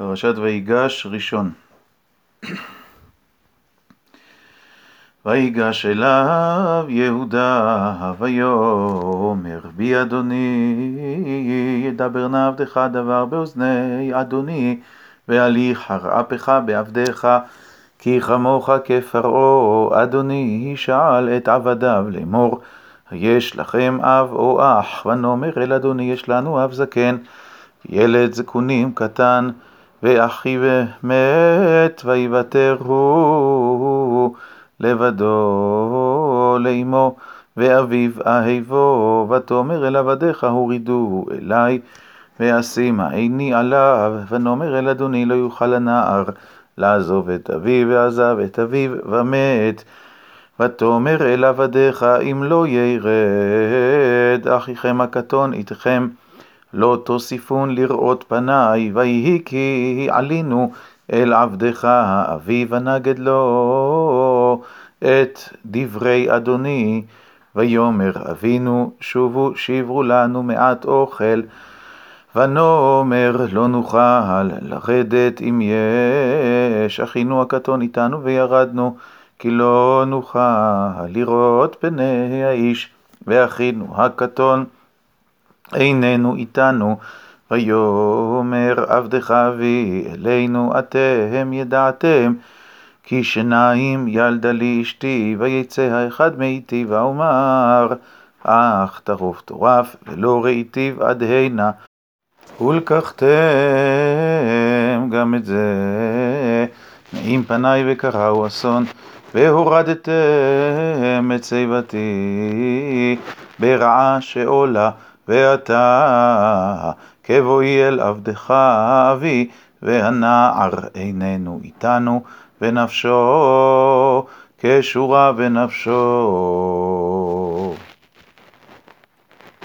פרשת ויגש ראשון. ויגש אליו יהודה ויאמר בי אדוני ידבר נא עבדך דבר באוזני אדוני והליך הרעפך בעבדיך כי כמוך כפרעה אדוני שאל את עבדיו לאמור יש לכם אב או אח ונאמר אל אדוני יש לנו אב זקן ילד זקונים קטן ואחיו מת ויוותר הוא לבדו לאמו. ואביו אהבו ותאמר אל עבדיך הורידו אלי. ואשימה עיני עליו ונאמר אל אדוני לא יוכל הנער לעזוב את אביו ועזב את אביו ומת. ותאמר אל עבדיך אם לא ירד אחיכם הקטון איתכם לא תוסיפון לראות פניי, ויהי כי עלינו אל עבדך אבי ונגד לו את דברי אדוני, ויאמר אבינו שובו שברו לנו מעט אוכל, ונאמר לא נוכל לרדת אם יש אחינו הקטון איתנו וירדנו, כי לא נוכל לראות פני האיש ואחינו הקטון. איננו איתנו, ויאמר עבדך אבי אלינו אתם ידעתם, כי שניים ילדה לי אשתי, ויצא האחד מאיתי ואומר, אך טרוף טורף, ולא ראיתיו עד הנה. ולקחתם גם את זה, נעים פניי וקראו אסון, והורדתם את שיבתי ברעה שאולה. ואתה כבואי אל עבדך אבי, והנער איננו איתנו, ונפשו כשורה ונפשו